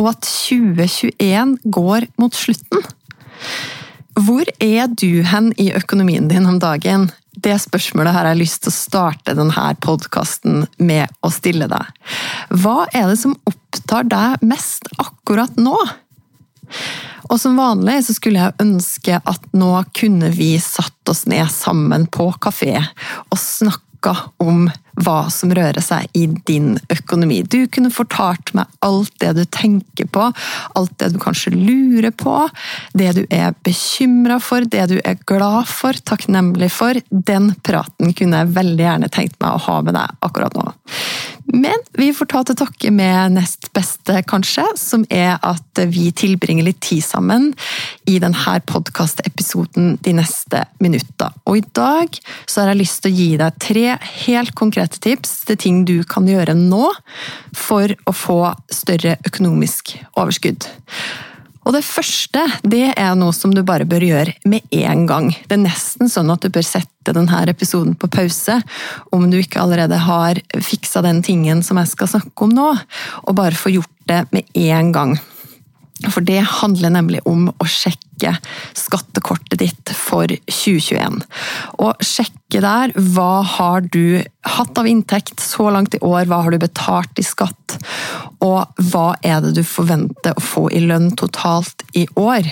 og at 2021 går mot slutten. Hvor er du hen i økonomien din om dagen? Det spørsmålet har jeg lyst til å starte denne podkasten med å stille deg. Hva er det som opptar deg mest akkurat nå? Og som vanlig så skulle jeg ønske at nå kunne vi satt oss ned sammen på kafé og snakka om hva som rører seg i din økonomi. Du kunne fortalt meg alt det du tenker på, alt det du kanskje lurer på, det du er bekymra for, det du er glad for, takknemlig for. Den praten kunne jeg veldig gjerne tenkt meg å ha med deg akkurat nå. Men vi får ta til takke med nest beste, kanskje, som er at vi tilbringer litt tid sammen i denne podkastepisoden de neste minutta. Og i dag så har jeg lyst til å gi deg tre helt konkrete tips til ting du kan gjøre nå for å få større økonomisk overskudd. Og Det første det er noe som du bare bør gjøre med en gang. Det er nesten sånn at du bør sette denne episoden på pause om du ikke allerede har fiksa den tingen som jeg skal snakke om nå, og bare få gjort det med en gang. For det handler nemlig om å sjekke skattekortet ditt for 2021. Og sjekke der hva har du hatt av inntekt så langt i år, hva har du betalt i skatt, og hva er det du forventer å få i lønn totalt i år.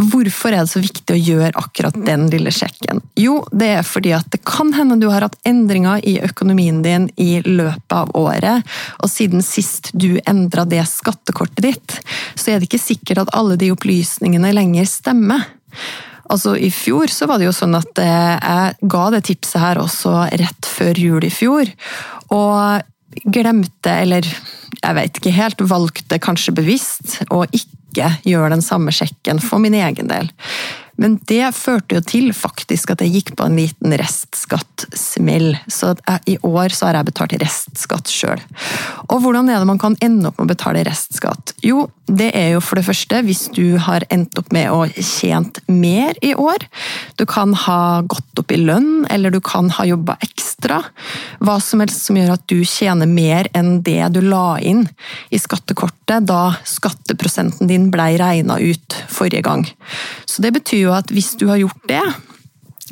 Hvorfor er det så viktig å gjøre akkurat den lille sjekken? Jo, det er fordi at det kan hende du har hatt endringer i økonomien din i løpet av året, og siden sist du endra det skattekortet ditt, så er det ikke sikkert at alle de opplysningene lenger stemmer. Altså, I fjor så var det jo sånn at eh, jeg ga det tipset her også rett før jul i fjor, og glemte, eller jeg vet ikke helt, valgte kanskje bevisst å ikke ikke gjør den samme sjekken for min egen del. Men det førte jo til faktisk at jeg gikk på en liten restskattsmell. Så i år så har jeg betalt restskatt sjøl. Og hvordan er det man kan ende opp med å betale restskatt? Jo, det er jo for det første hvis du har endt opp med å tjent mer i år. Du kan ha gått opp i lønn, eller du kan ha jobba ekstra. Hva som helst som gjør at du tjener mer enn det du la inn i skattekortet da skatteprosenten din blei regna ut forrige gang. Så det betyr jo at hvis du har gjort det,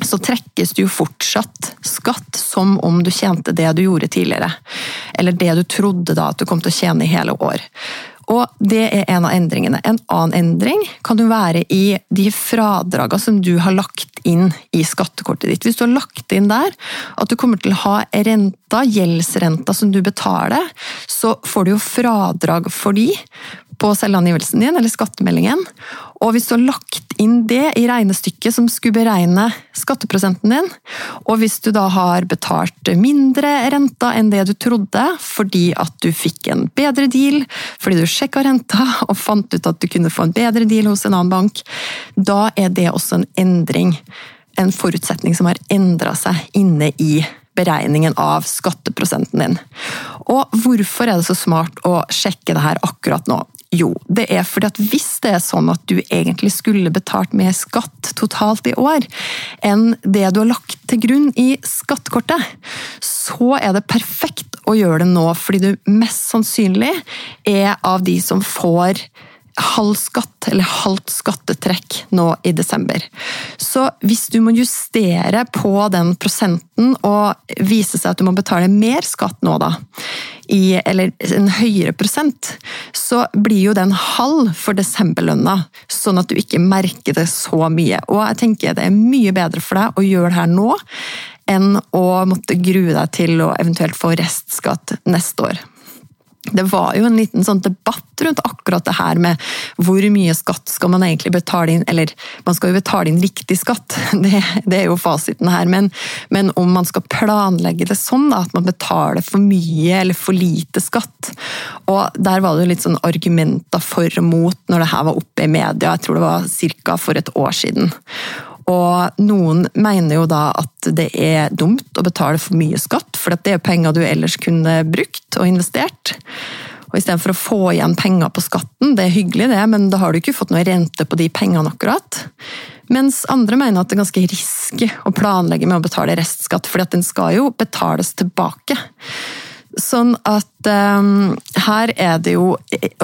så trekkes det jo fortsatt skatt som om du tjente det du gjorde tidligere. Eller det du trodde da at du kom til å tjene i hele år. Og Det er en av endringene. En annen endring kan jo være i de fradragene som du har lagt inn i skattekortet ditt. Hvis du har lagt inn der at du kommer til å ha renta, gjeldsrenta som du betaler, så får du jo fradrag for de på selvangivelsen din, eller skattemeldingen. Og hvis du har lagt inn det i regnestykket som skulle beregne skatteprosenten din, og hvis du da har betalt mindre renta enn det du trodde fordi at du fikk en bedre deal, fordi du sjekka renta og fant ut at du kunne få en bedre deal hos en annen bank, da er det også en endring. En forutsetning som har endra seg inne i beregningen av skatteprosenten din. Og hvorfor er det så smart å sjekke det her akkurat nå? Jo, det er fordi at hvis det er sånn at du egentlig skulle betalt mer skatt totalt i år enn det du har lagt til grunn i skattekortet, så er det perfekt å gjøre det nå, fordi du mest sannsynlig er av de som får halv skatt, eller halvt skattetrekk, nå i desember. Så hvis du må justere på den prosenten og vise seg at du må betale mer skatt nå, da, i, eller en høyere prosent, så blir jo den halv for desemberlønna, sånn at du ikke merker det så mye. Og jeg tenker det er mye bedre for deg å gjøre det her nå, enn å måtte grue deg til å eventuelt få restskatt neste år. Det var jo en liten sånn debatt rundt akkurat det her med hvor mye skatt skal man egentlig betale inn, eller man skal jo betale inn riktig skatt, det, det er jo fasiten her, men, men, om man skal planlegge det sånn da, at man betaler for mye eller for lite skatt. Og Der var det jo litt sånn argumenter for og mot når det her var oppe i media, jeg tror det var ca. for et år siden. Og noen mener jo da at det er dumt å betale for mye skatt, for det er penger du ellers kunne brukt og investert. Og Istedenfor å få igjen penger på skatten, det er hyggelig det, men da har du ikke fått noe rente på de pengene akkurat. Mens andre mener at det er ganske risky å planlegge med å betale restskatt, for den skal jo betales tilbake. Sånn at um, her er det jo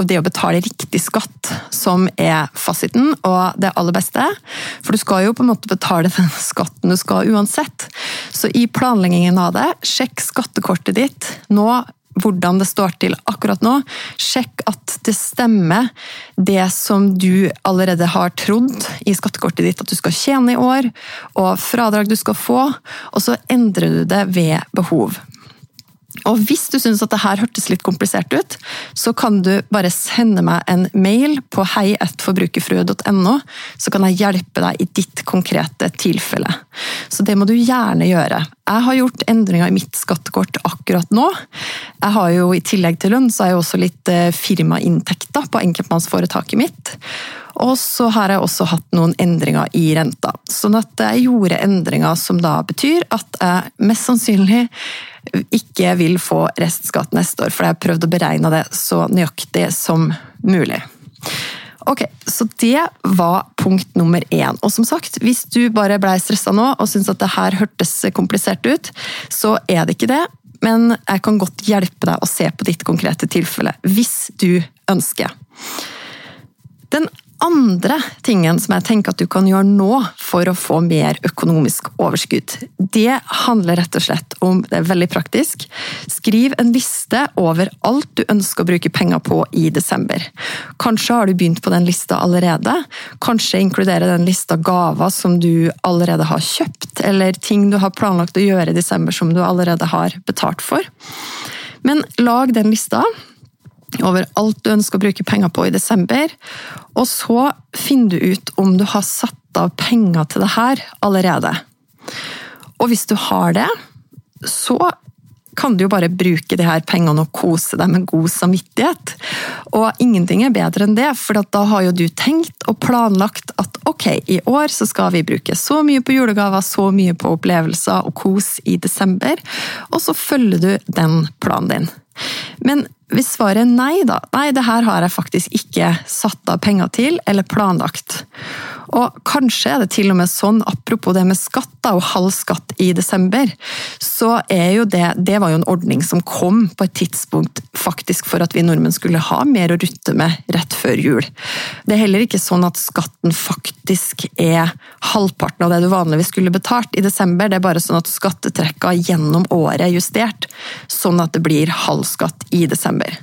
det å betale riktig skatt som er fasiten og det aller beste. For du skal jo på en måte betale den skatten du skal uansett. Så i planleggingen av det, sjekk skattekortet ditt nå hvordan det står til akkurat nå. Sjekk at det stemmer, det som du allerede har trodd i skattekortet ditt at du skal tjene i år, og fradrag du skal få, og så endrer du det ved behov. Og hvis du syns at det her hørtes litt komplisert ut, så kan du bare sende meg en mail på heietforbrukerfrue.no, så kan jeg hjelpe deg i ditt konkrete tilfelle. Så det må du gjerne gjøre. Jeg har gjort endringer i mitt skattekort akkurat nå. Jeg har jo I tillegg til lønn så har jeg også litt eh, firmainntekter på enkeltmannsforetaket mitt. Og så har jeg også hatt noen endringer i renta. Sånn at jeg gjorde endringer som da betyr at jeg mest sannsynlig ikke vil få restskatt neste år, for jeg har prøvd å beregne det så nøyaktig som mulig. Ok, Så det var punkt nummer én. Og som sagt, hvis du bare blei stressa nå og syntes at det her hørtes komplisert ut, så er det ikke det. Men jeg kan godt hjelpe deg å se på ditt konkrete tilfelle, hvis du ønsker. Den andre tingen som jeg tenker at du kan gjøre nå for å få mer økonomisk overskudd, det handler rett og slett om Det er veldig praktisk. Skriv en liste over alt du ønsker å bruke penger på i desember. Kanskje har du begynt på den lista allerede. Kanskje inkluderer den lista gaver som du allerede har kjøpt, eller ting du har planlagt å gjøre i desember som du allerede har betalt for. Men lag den lista over alt du ønsker å bruke penger på i desember. Og så finner du ut om du har satt av penger til det her allerede. Og hvis du har det, så kan du jo bare bruke de her pengene og kose deg med god samvittighet. Og ingenting er bedre enn det, for da har jo du tenkt og planlagt at ok, i år så skal vi bruke så mye på julegaver, så mye på opplevelser og kos i desember, og så følger du den planen din. Men hvis svaret er nei, da Nei, det her har jeg faktisk ikke satt av penger til eller planlagt. Og kanskje er det til og med sånn, apropos det med skatt og halv skatt i desember, så er jo det Det var jo en ordning som kom på et tidspunkt faktisk for at vi nordmenn skulle ha mer å rutte med rett før jul. Det er heller ikke sånn at skatten faktisk er halvparten av det du vanligvis skulle betalt i desember, det er bare sånn at skattetrekka gjennom året er justert, sånn at det blir halv skatt i desember.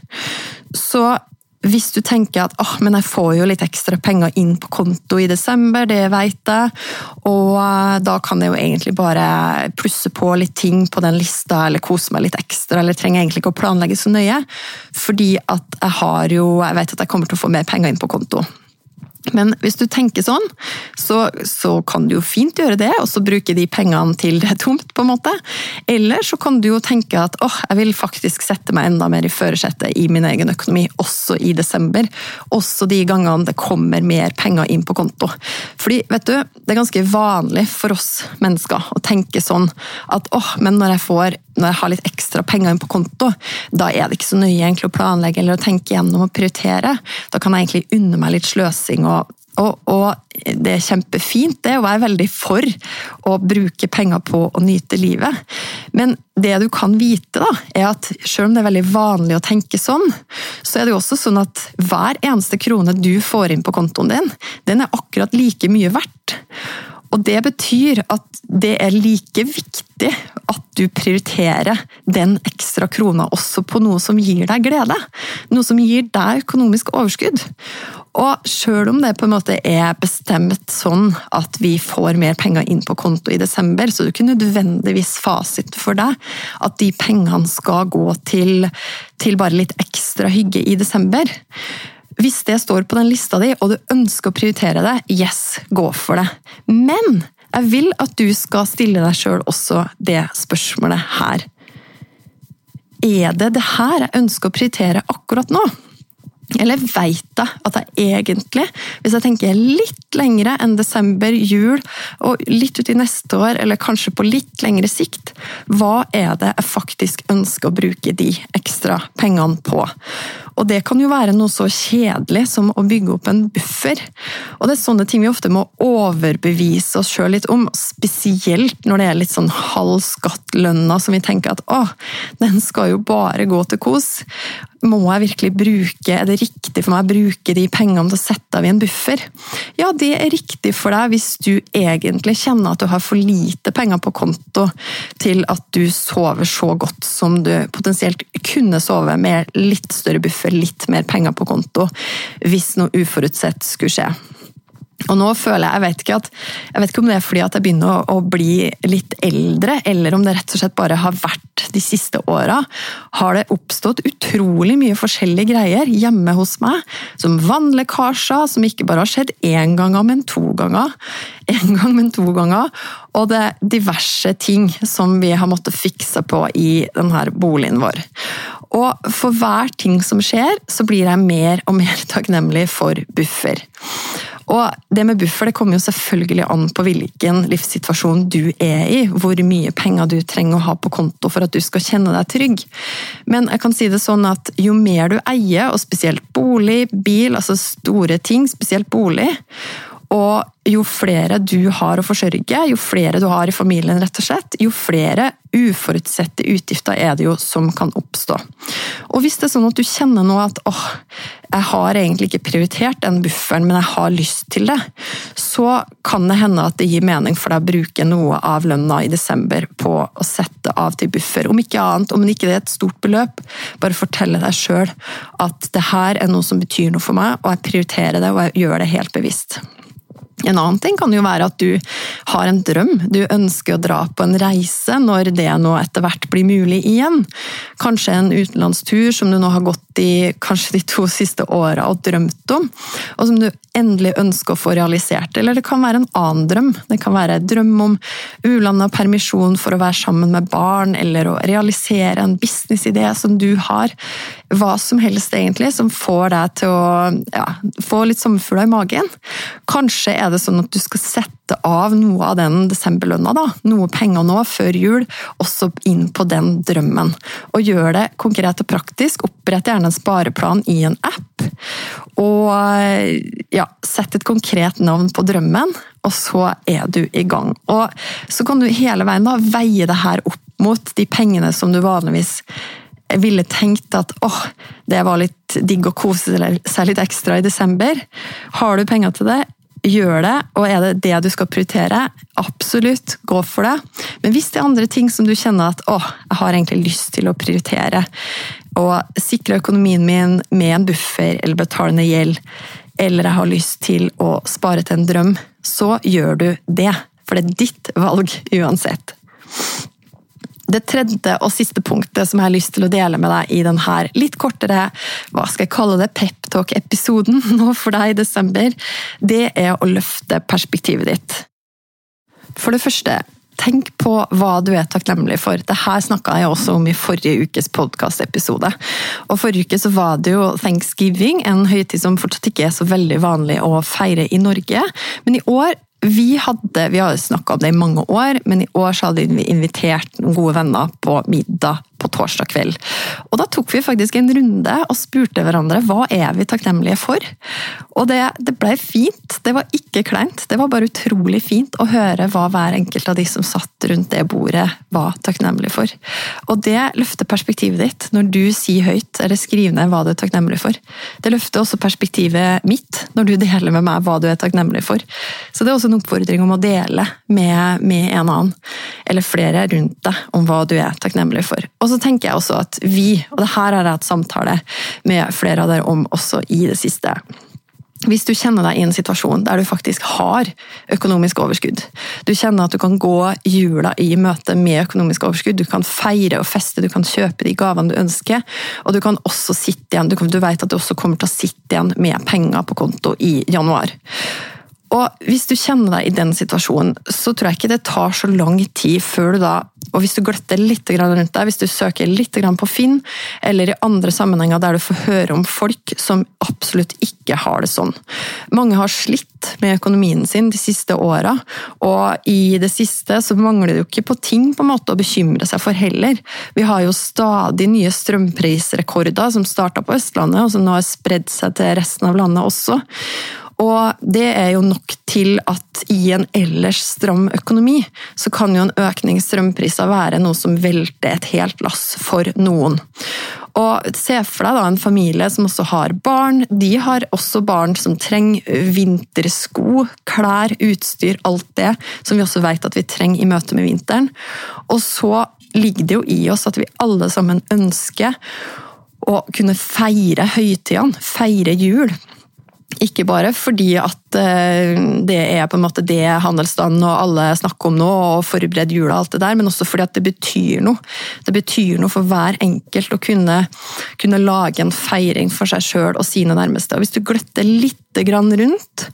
Så hvis du tenker at oh, men jeg får jo litt ekstra penger inn på konto i desember, det vet jeg, og eh, da kan jeg jo egentlig bare plusse på litt ting på den lista, eller kose meg litt ekstra, eller trenger egentlig ikke å planlegge så nøye, fordi at jeg har jo Jeg vet at jeg kommer til å få mer penger inn på konto. Men hvis du tenker sånn, så, så, kan du jo fint gjøre det, og så bruke de pengene til det er tomt, på en måte. Eller så kan du jo tenke at åh, jeg vil faktisk sette meg enda mer i førersetet i min egen økonomi, også i desember. Også de gangene det kommer mer penger inn på konto. Fordi, vet du, det er ganske vanlig for oss mennesker å tenke sånn at åh, men når jeg får når jeg har litt ekstra penger inn på konto, da er det ikke så nøye egentlig å planlegge eller å tenke gjennom og prioritere. Da kan jeg egentlig unne meg litt sløsing og og, og, det er kjempefint, det, og jeg er veldig for å bruke penger på å nyte livet. Men det du kan vite, da, er at selv om det er veldig vanlig å tenke sånn, så er det jo også sånn at hver eneste krone du får inn på kontoen din, den er akkurat like mye verdt. Og det betyr at det er like viktig at du prioriterer den ekstra krona også på noe som gir deg glede. Noe som gir deg økonomisk overskudd. Og sjøl om det på en måte er bestemt sånn at vi får mer penger inn på konto i desember, så er det ikke nødvendigvis fasit for deg at de pengene skal gå til, til bare litt ekstra hygge i desember. Hvis det står på den lista di, og du ønsker å prioritere det, yes, gå for det. Men jeg vil at du skal stille deg sjøl også det spørsmålet her. Er det det her jeg ønsker å prioritere akkurat nå? Eller veit jeg at jeg egentlig, hvis jeg tenker litt lengre enn desember, jul, og litt ut i neste år, eller kanskje på litt lengre sikt, hva er det jeg faktisk ønsker å bruke de ekstra pengene på? Og det kan jo være noe så kjedelig som å bygge opp en buffer. Og det er sånne ting vi ofte må overbevise oss sjøl litt om, spesielt når det er litt sånn halv skatt-lønna som vi tenker at å, den skal jo bare gå til kos. Må jeg virkelig bruke, Er det riktig for meg å bruke de pengene til å sette av i en buffer? Ja, det er riktig for deg hvis du egentlig kjenner at du har for lite penger på konto til at du sover så godt som du potensielt kunne sove med litt større buffer, litt mer penger på konto, hvis noe uforutsett skulle skje. Og nå føler jeg, jeg vet ikke, at, jeg vet ikke om det er fordi at jeg begynner å, å, bli litt eldre, eller om det rett og slett bare har vært de siste åra, har det oppstått utrolig mye forskjellige greier hjemme hos meg. Som vannlekkasjer, som ikke bare har skjedd én gang, men to ganger. En gang, men to ganger. Og det er diverse ting som vi har måttet fikse på i denne boligen vår. Og for hver ting som skjer, så blir jeg mer og mer takknemlig for buffer. Og det med buffer det kommer jo selvfølgelig an på hvilken livssituasjon du er i. Hvor mye penger du trenger å ha på konto for at du skal kjenne deg trygg. Men jeg kan si det sånn at jo mer du eier, og spesielt bolig, bil, altså store ting, spesielt bolig, og jo flere du har å forsørge, jo flere du har i familien, rett og slett, jo flere uforutsette utgifter er det jo som kan oppstå. Og hvis det er sånn at du kjenner nå at åh, jeg har egentlig ikke prioritert den bufferen, men jeg har lyst til det, så kan det hende at det gir mening for deg å bruke noe av lønna i desember på å sette av til buffer. Om ikke annet, om ikke det er et stort beløp, bare fortelle deg sjøl at det her er noe som betyr noe for meg, og jeg prioriterer det, og jeg gjør det helt bevisst. En annen ting kan jo være at du har en drøm, du ønsker å dra på en reise når det nå etter hvert blir mulig igjen. Kanskje en utenlandstur som du nå har gått i kanskje de to siste åra og drømt om, og som du endelig ønsker å få realisert. Eller det kan være en annen drøm. Det kan være drøm om ulanda permisjon for å være sammen med barn, eller å realisere en businessidé som du har. Hva som helst egentlig som får deg til å ja, få litt sommerfugler i magen. Kanskje er det sånn at du skal sette av noe av den desemberlønna, da, noe penger nå før jul, også inn på den drømmen. Og gjør det konkret og praktisk. Opprett gjerne en spareplan i en app. Og ja, sett et konkret navn på drømmen, og så er du i gang. Og så kan du hele veien da veie det her opp mot de pengene som du vanligvis ville tenkt at åh, det var litt digg å kose seg litt ekstra i desember. Har du penger til det, gjør det, og er det det du skal prioritere, absolutt, gå for det. Men hvis det er andre ting som du kjenner at åh, jeg har egentlig lyst til å prioritere, og sikre økonomien min med en buffer eller betale ned gjeld, eller jeg har lyst til å spare til en drøm, så gjør du det. For det er ditt valg uansett. Det tredje og siste punktet som jeg har lyst til å dele med deg i denne litt kortere hva skal jeg kalle det, peptalk-episoden nå for deg i desember, det er å løfte perspektivet ditt. For det første, tenk på hva du er takknemlig for. Det her snakka jeg også om i forrige ukes podkastepisode. Og Forrige uke så var det jo thanksgiving, en høytid som fortsatt ikke er så veldig vanlig å feire i Norge. Men i år vi, hadde, vi har snakka om det i mange år, men i år hadde vi invitert noen gode venner på middag på torsdag kveld. Og da tok vi faktisk en runde og spurte hverandre hva er vi takknemlige for. Og det, det ble fint. Det var ikke kleint. Det var bare utrolig fint å høre hva hver enkelt av de som satt rundt det bordet, var takknemlig for. Og det løfter perspektivet ditt når du sier høyt eller skriver ned hva du er takknemlig for. Det løfter også perspektivet mitt når du deler med meg hva du er takknemlig for. Så det er også en oppfordring om å dele med, med, en annen, eller flere rundt deg, om hva du er takknemlig for. Og så tenker jeg også at vi, og det her har jeg hatt samtale med flere av dere om også i det siste hvis du kjenner deg i en situasjon der du faktisk har økonomisk overskudd, du kjenner at du kan gå jula i møte med økonomisk overskudd, du kan feire og feste, du kan kjøpe de gavene du ønsker, og du kan også sitte igjen, du, vet at du også kommer til å sitte igjen med penger på konto i januar. Og Hvis du kjenner deg i den situasjonen, så tror jeg ikke det tar så lang tid før du da og Hvis du gløtter litt rundt deg, hvis du søker litt på Finn, eller i andre sammenhenger der du får høre om folk som absolutt ikke har det sånn. Mange har slitt med økonomien sin de siste åra, og i det siste så mangler det jo ikke på ting på en måte å bekymre seg for heller. Vi har jo stadig nye strømprisrekorder som starta på Østlandet, og som nå har spredd seg til resten av landet også. Og det er jo nok til at i en ellers stram økonomi, så kan jo en økning i strømpriser være noe som velter et helt lass for noen. Og Se for deg da en familie som også har barn. De har også barn som trenger vintersko, klær, utstyr, alt det som vi også vet at vi trenger i møte med vinteren. Og så ligger det jo i oss at vi alle sammen ønsker å kunne feire høytidene, feire jul. Ikke bare fordi at eh, det er på en måte det handelsstanden og alle snakker om nå, og forbered jula og alt det der, men også fordi at det betyr noe. Det betyr noe for hver enkelt å kunne, kunne lage en feiring for seg sjøl og sine nærmeste. Og Hvis du gløtter litt rundt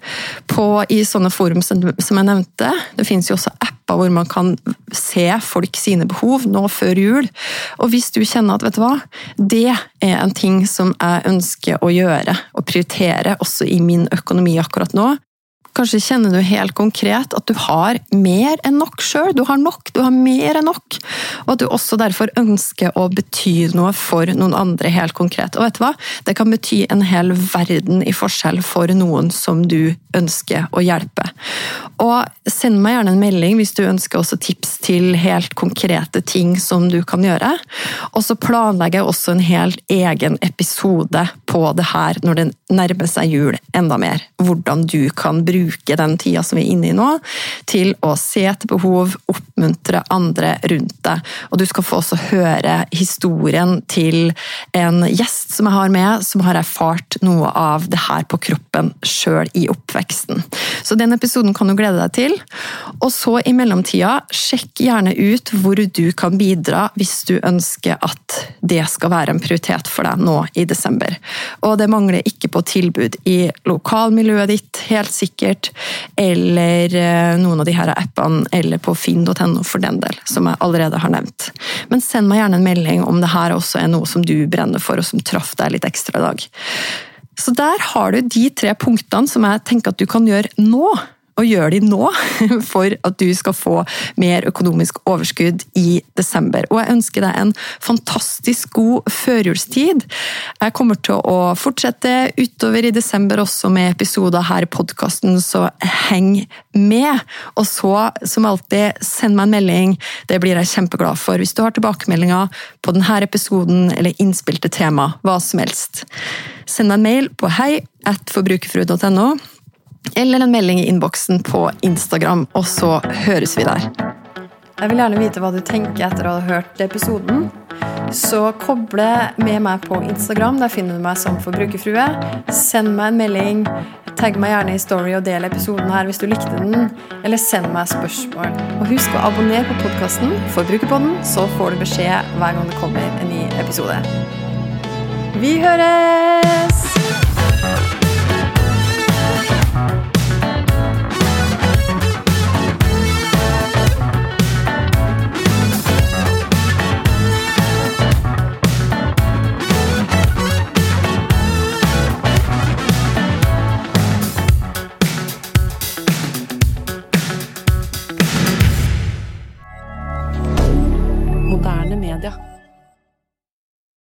på, i sånne forum som jeg nevnte, det finnes jo også apper hvor man kan se folk sine behov nå før jul. Og hvis du kjenner at vet du hva, det er en ting som jeg ønsker å gjøre og prioritere også i min økonomi akkurat nå. Kanskje kjenner du helt konkret at du har mer enn nok sjøl. Du har nok, du har mer enn nok. Og at du også derfor ønsker å bety noe for noen andre helt konkret. Og vet du hva? Det kan bety en hel verden i forskjell for noen som du ønsker å hjelpe. Og send meg gjerne en melding hvis du ønsker også tips til helt konkrete ting som du kan gjøre. Og så planlegger jeg også en helt egen episode på det her når det nærmer seg jul enda mer. Hvordan du kan bruke den tida som vi er inne i nå, til å se etter behov, oppmuntre andre rundt deg. Og du skal få også høre historien til en gjest som jeg har med, som har erfart noe av det her på kroppen sjøl i oppveksten. Så den episoden kan du glede deg til. Og så i mellomtida, sjekk gjerne ut hvor du kan bidra hvis du ønsker at det skal være en prioritet for deg nå i desember. Og det mangler ikke på tilbud i lokalmiljøet ditt, helt sikkert, eller eh, noen av de her appene, eller på finn.no for den del, som jeg allerede har nevnt. Men send meg gjerne en melding om det her også er noe som du brenner for, og som traff deg litt ekstra i dag. Så der har du de tre punktene som jeg tenker at du kan gjøre nå og gjør de nå for at du skal få mer økonomisk overskudd i desember. Og jeg ønsker deg en fantastisk god førjulstid. Jeg kommer til å fortsette utover i desember også med episoder her i podkasten, så heng med. Og så, som alltid, send meg en melding. Det blir jeg kjempeglad for. Hvis du har tilbakemeldinger på denne episoden eller innspill til tema, hva som helst. Send meg en mail på hei at forbrukerfrue.no eller en melding i innboksen på Instagram, og så høres vi der. Jeg vil gjerne vite hva du tenker etter å ha hørt episoden. Så koble med meg på Instagram. Der finner du meg som forbrukerfrue. Send meg en melding. Tagg meg gjerne i Story og del episoden her hvis du likte den. Eller send meg spørsmål. Og husk å abonnere på podkasten Forbrukerpodden, så får du beskjed hver gang det kommer en ny episode. Vi høres!